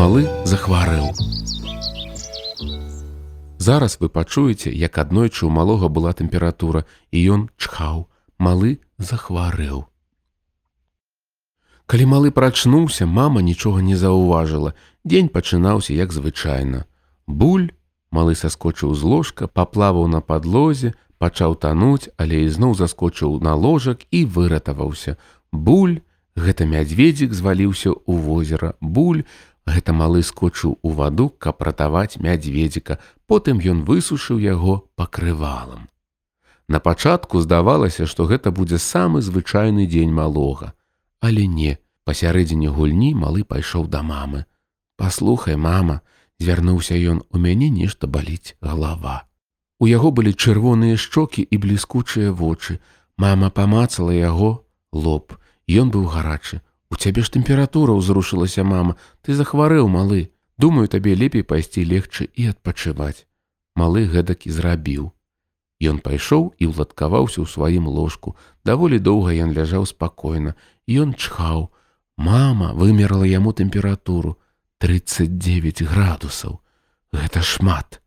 малы захварэў. Зараз вы пачуеце, як аднойчы ў малога была тэмпература, і ён чхаў, малы захварэў. Калі малы прачнуўся, мама нічога не заўважыла. Дзень пачынаўся як звычайна. Буль, малы саскочыў з ложка, паплаваў на падлозе, пачаў тануць, але ізноў заскочыў на ложак і выратаваўся. Буль, гэта мядзведзік зваліўся ў возера. Буль, гэта малы скочыў у ваду, каб ратаваць мядзведзіка. Потым ён высушыў яго пакрывалам. На пачатку здавалася, што гэта будзе самы звычайны дзень малога. Але не, пасярэдзіне гульні малы пайшоў да мамы. Паслухай, мама, звярнуўся ён, у мяне нешта баліць галава. У яго былі чырвоныя шчокі і бліскучыя вочы. Мама памацала яго лоб. Ён быў гарачы. У цябе ж тэмпература ўзрушылася мама, ты захварэў малы. Думаю, табе лепей пайсці легчы і адпачываць. Малы гэтак і зрабіў. Ён пайшоў і ўладкаваўся ў сваім ложку. Даволі доўга ён ляжаў спакойна. Ён чхаў. Мама вымерла яму тэмпературу 39 градусаў. Гэта шмат,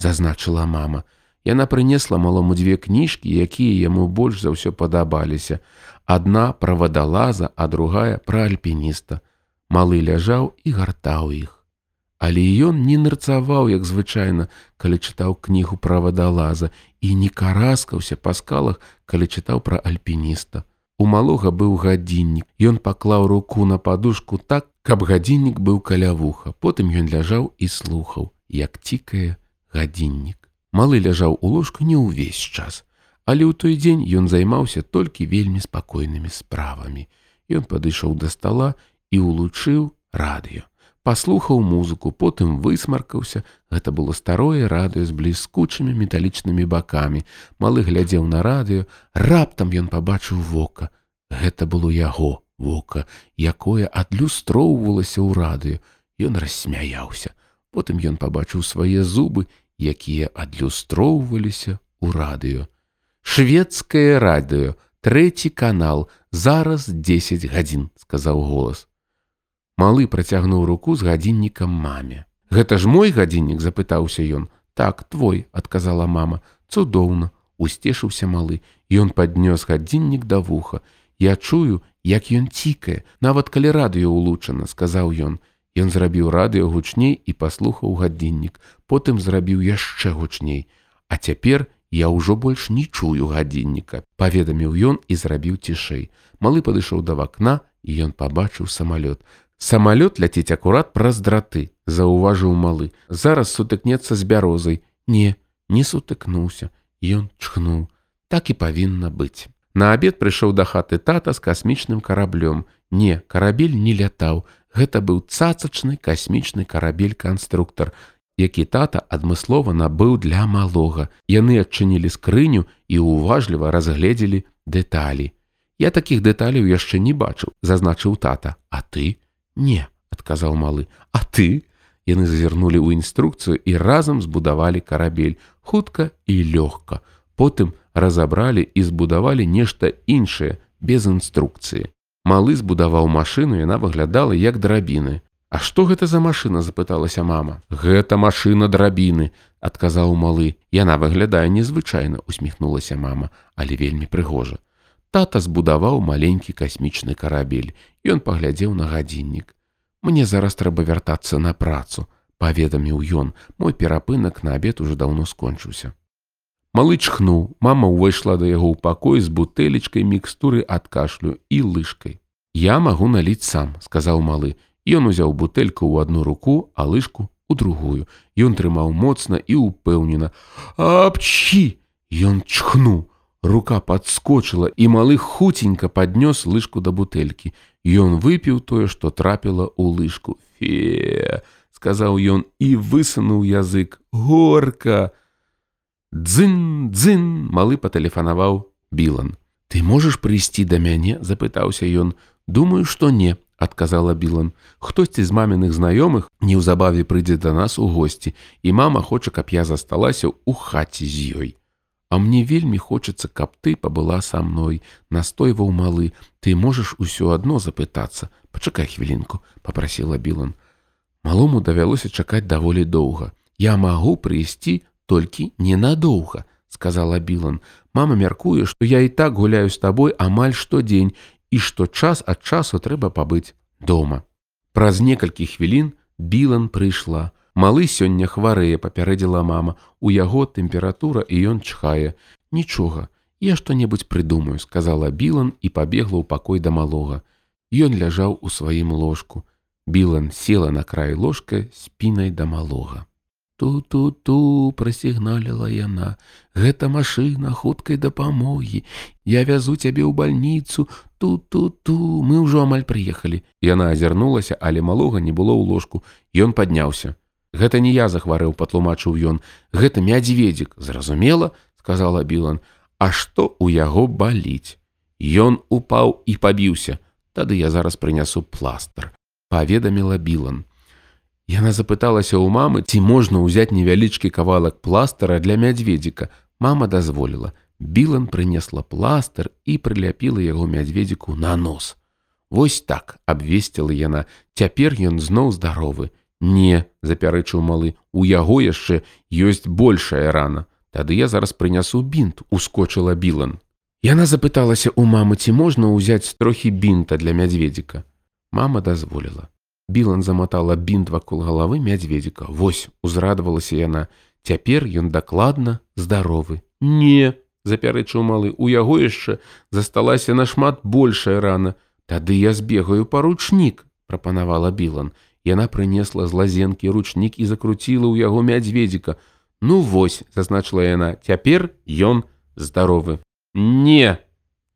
зазначыла мама. Яна прынесла малому дзве кніжкі, якія яму больш за ўсё падабаліся. Адна пра вадалаза, а другая пра альпініста. Малы ляжаў і гартаў іх. Але ён не нырцаваў, як звычайна, калі чытаў кнігу пра вадалаза і не караскаўся па скалах, калі чытаў пра альпініста. У малога быў гадзіннік. Ён паклаў руку на падушку так, каб гадзіннік быў каля вуха. Потым ён ляжаў і слухаў, як цікае гадзіннік. Малы ляжаў у ложку не ўвесь час. Але ў той дзень ён займаўся толькі вельмі спакойнымі справамі. Ён падышоў да стала і улучыў радыё паслухаў музыку, потым высмаркаўся. Гэта было старое радыё з бліскучымі металічнымі бакамі. Малы глядзеў на радыё, раптам ён пабачыў вока. Гэта было яго вока, якое адлюстроўвалася ў радыё. Ён рассмяяўся. Потым ён пабачыў свае зубы, якія адлюстроўваліся ў радыё. Шведскае радыё, трэці канал, зараз 10 гадзін, сказаў голас. Малы працягнуў руку з гадзіннікам маме. Гэта ж мой гадзіннік запытаўся ён. Так твой, адказала мама, цудоўна, усцешыўся малы. Ён паднёс гадзіннік да вуха. Я чую, як ён цікае, нават калі радыё улучана, сказаў ён. Ён зрабіў радыё гучней і паслухаў гадзіннік, потым зрабіў яшчэ гучней. А цяпер я ўжо больш не чую гадзінніка, паведаміў ён і зрабіў цішэй. Малы падышоў да вакна, і ён пабачыў самалёт. Самалёт ляціць акурат праз драты, заўважыў малы. Зараз сутыкнецца з бярозай. Не, не сутыкнуўся. Ён чхнуў. Так і павінна быць. На абед прыйшоў да хаты тата з касмічным караблём. Не, карабель не лятаў. Гэта быў цацачны касмічны карабель-канструктар, які тата адмыслова набыў для малога. Яны адчынілі скрыню і ўважліва разгледзелі дэталі. Я такіх дэталяў яшчэ не бачыў, зазначыў тата, а ты, Не, адказаў малы, А ты? Яны зазірнулі ў інструкцыю і разам збудавалі карабель хутка і лёгка. Потым разабралі і збудавалі нешта іншае без інструкцыі. Малы збудаваў машыну, яна выглядала як драбіны. А што гэта за машына запыталася мама. Гэта машына драбіны, адказаў малы. Яна выглядае незвычайна, усміхнулася мама, але вельмі прыгожа. Тата збудаваў маленькі касмічны карабель. Ён паглядзеў на гадзіннік. Мне зараз трэба вяртацца на працу, паведаміў ён, мой перапынак на абед уже даўно скончыўся. Малы чхнуў, мама ўвайшла да яго ў пакой з бутэлечкай мікстуры ад кашлю і лыжкай. Я магу наліць сам, сказаў малы. Ён узяў бутэльку ў одну руку, а лыжку у другую. Ён трымаў моцна і ўпэўнена: Апчі! Ён чхнуў. Рука подскочыла і малы хуценька паднёс лыжку да бутэлькі. Ён выпіў тое, што трапіла ў лыжку. Фе, сказаў ён і высунуў язык. Горка! Дзын, дзын, малы патэлефанаваў Білан. Ты можаш прыйсці да мяне, запытаўся ён. Думаю, што не, адказала Білан. Хтосьці з маміных знаёмых неўзабаве прыйдзе да нас у госці, і мама хоча, каб я засталася ў хаце з ёй. А мне вельмі хочацца, каб ты пабыла са мной, настойваў малы, ты можаш усё адно запытацца. Пачакай хвілінку, попрасіла Білан. Малому давялося чакаць даволі доўга. Я магу прыйсці толькі ненадоўга, сказала Білан. Мама мяркуе, што я і так гуляю з табой амаль штодзень і што час ад часу трэба пабыць дома. Праз некалькі хвілін Білан прыйшла. Малы сёння хварэе, папярэдзіла мама. У яго тэмпература і ён чхае. Нічога, я што-небудзь прыдумаю, сказала Білан і пабегла ў пакой да малога. Ён ляжаў у сваім ложку. Білан села на край ложка спінай да малога. Ту-ту-ту прасігналіла яна. Гэта машына хуткай дапамогі. Я вязу цябе ў бальніцу, ту-ту-ту, мы ўжо амаль прыехалі. Яна азірнулася, але малога не было ў ложку. Ён падняўся. Гэта не я захварэў, патлумачыў ён. Гэта мядзведзік, зразумела, сказала Білан. А што ў яго баліць? Ён упаў і пабіўся. Тады я зараз прынясу пластр. Паведаміла Білан. Яна запыталася ў мамы, ці можна ўзяць невялічкі кавалак пластара для мядзведзіка. Мама дазволіла. Білан прынесла пластыр і прыляпіла яго мядзведзіку на нос. Вось так абвесціла яна. Цяпер ён зноў здаровы. Не, запярэчыў малы, у яго яшчэ ёсць большая рана. Тады я зараз прынясу бінт, ускочыла Білан. Яна запыталася ў мамы, ці можна ўзяць трохі бінта для мядзведзіка. Мама дазволіла. Білан замотала бінт вакол галавы мядзведзіка. Вось узрадавалася яна. Цяпер ён дакладна здаровы. Не, запярэчыў малы, у яго яшчэ засталася нашмат большая рана. Тады я збегаю па ручнік, прапанавала Білан. Яна прынесла з лазенкі ручнік і закруціла ў яго мядзведзіка. Ну вось, зазначыла яна, цяпер ён здаровы. Не,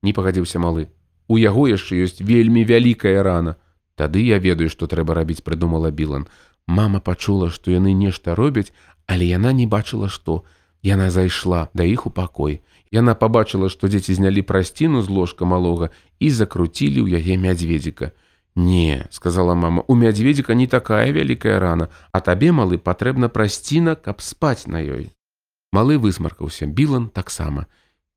не пагадзіўся малы. У яго яшчэ ёсць вельмі вялікая рана. Тады я ведаю, што трэба рабіць, прыдумала Білан. Мама пачула, што яны нешта робяць, але яна не бачыла, што. Яна зайшла да іх у пакой. Яна пабачыла, што дзеці знялі прасціну з ложка малога і закруцілі ў яе мядзведзіка. Не, сказала мама, у мядзведзіка не такая вялікая рана, а табе малы патрэбна прасціна, каб спаць на ёй. Малы высмаркаўся, Білан таксама.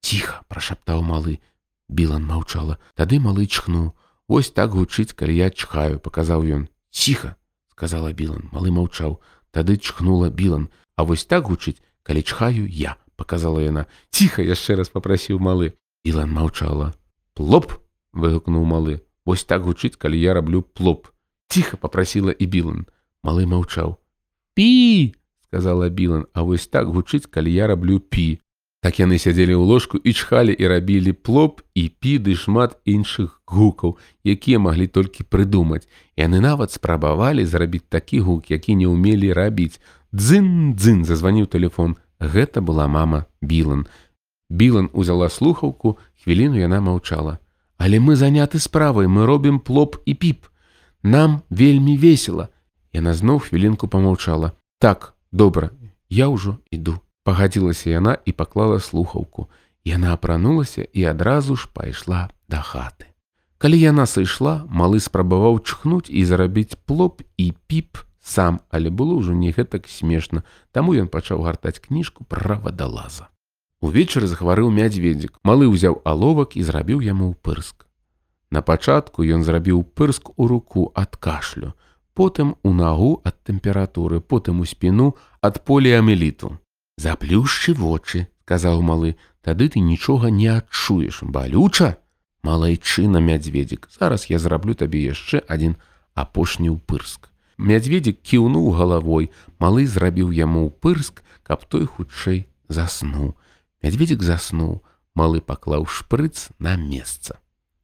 Ціха, прашаптаў малы. Білан маўчала. Тады малы чхнуў. Вось так гучыць, калі я чхаю, паказаў ён. Ціха, сказала Білан, малы маўчаў, тады чхнула Білан, А вось так гучыць, калі чхаю я, паказала яна. Ціха яшчэ раз попрасіў малы. Білан маўчала. Плоп, выгукнуў малы. Вось так гучыць, калі я раблю плоп. Ціха попрасіла і Білан. Малы маўчаў. Пі, сказала Білан, А вось так гучыць, калі я раблю пі. Так яны сядзелі ў ложку і чхалі і рабілі плоп і піды шмат іншых гукаў, якія маглі толькі прыдумаць. Яны нават спрабавалі зрабіць такі гук, які не ўмелі рабіць. Дзын-дзын зазваніў телефон. Гэта была мама Білан. Білан узяла слухаўку, хвіліну яна маўчала. Але мы заняты справай, мы робім плоп і піп. Нам вельмі весела. Яна зноў хвілінку помаўчала. Так, добра, я ўжо іду пагадзілася яна і паклала слухаўку. Яна апранулася і адразу ж пайшла да хаты. Калі яна сышла, малы спрабаваў чхнуць і зарабіць плоп і піп сам, але было ўжо не гэтак смешна, таму ён пачаў гартаць кніжку пра вадалаза. Увечары захварыў мядзведзік, малы ўзяў аловак і зрабіў яму пырск. На пачатку ён зрабіў пырск у руку ад кашлю, потым у нагу ад тэмпературы, потым у спіну ад поліамеліту. Заплюшчы вочы, казаў малы, тады ты нічога не адчуеш, балюча, малайчына мядзведзік. Зараз я зраблю табе яшчэ адзін апошні ўпырск. Мядзведзік кіўнуў галавой, малы зрабіў яму ўпырск, каб той хутчэй заснуў. Мядзведзік заснуў, малы паклаў шпрыц на месца.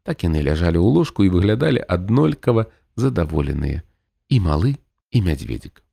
Так яны ляжалі ў ложку і выглядалі аднолькава задаволеныя. І малы і мядзведзік.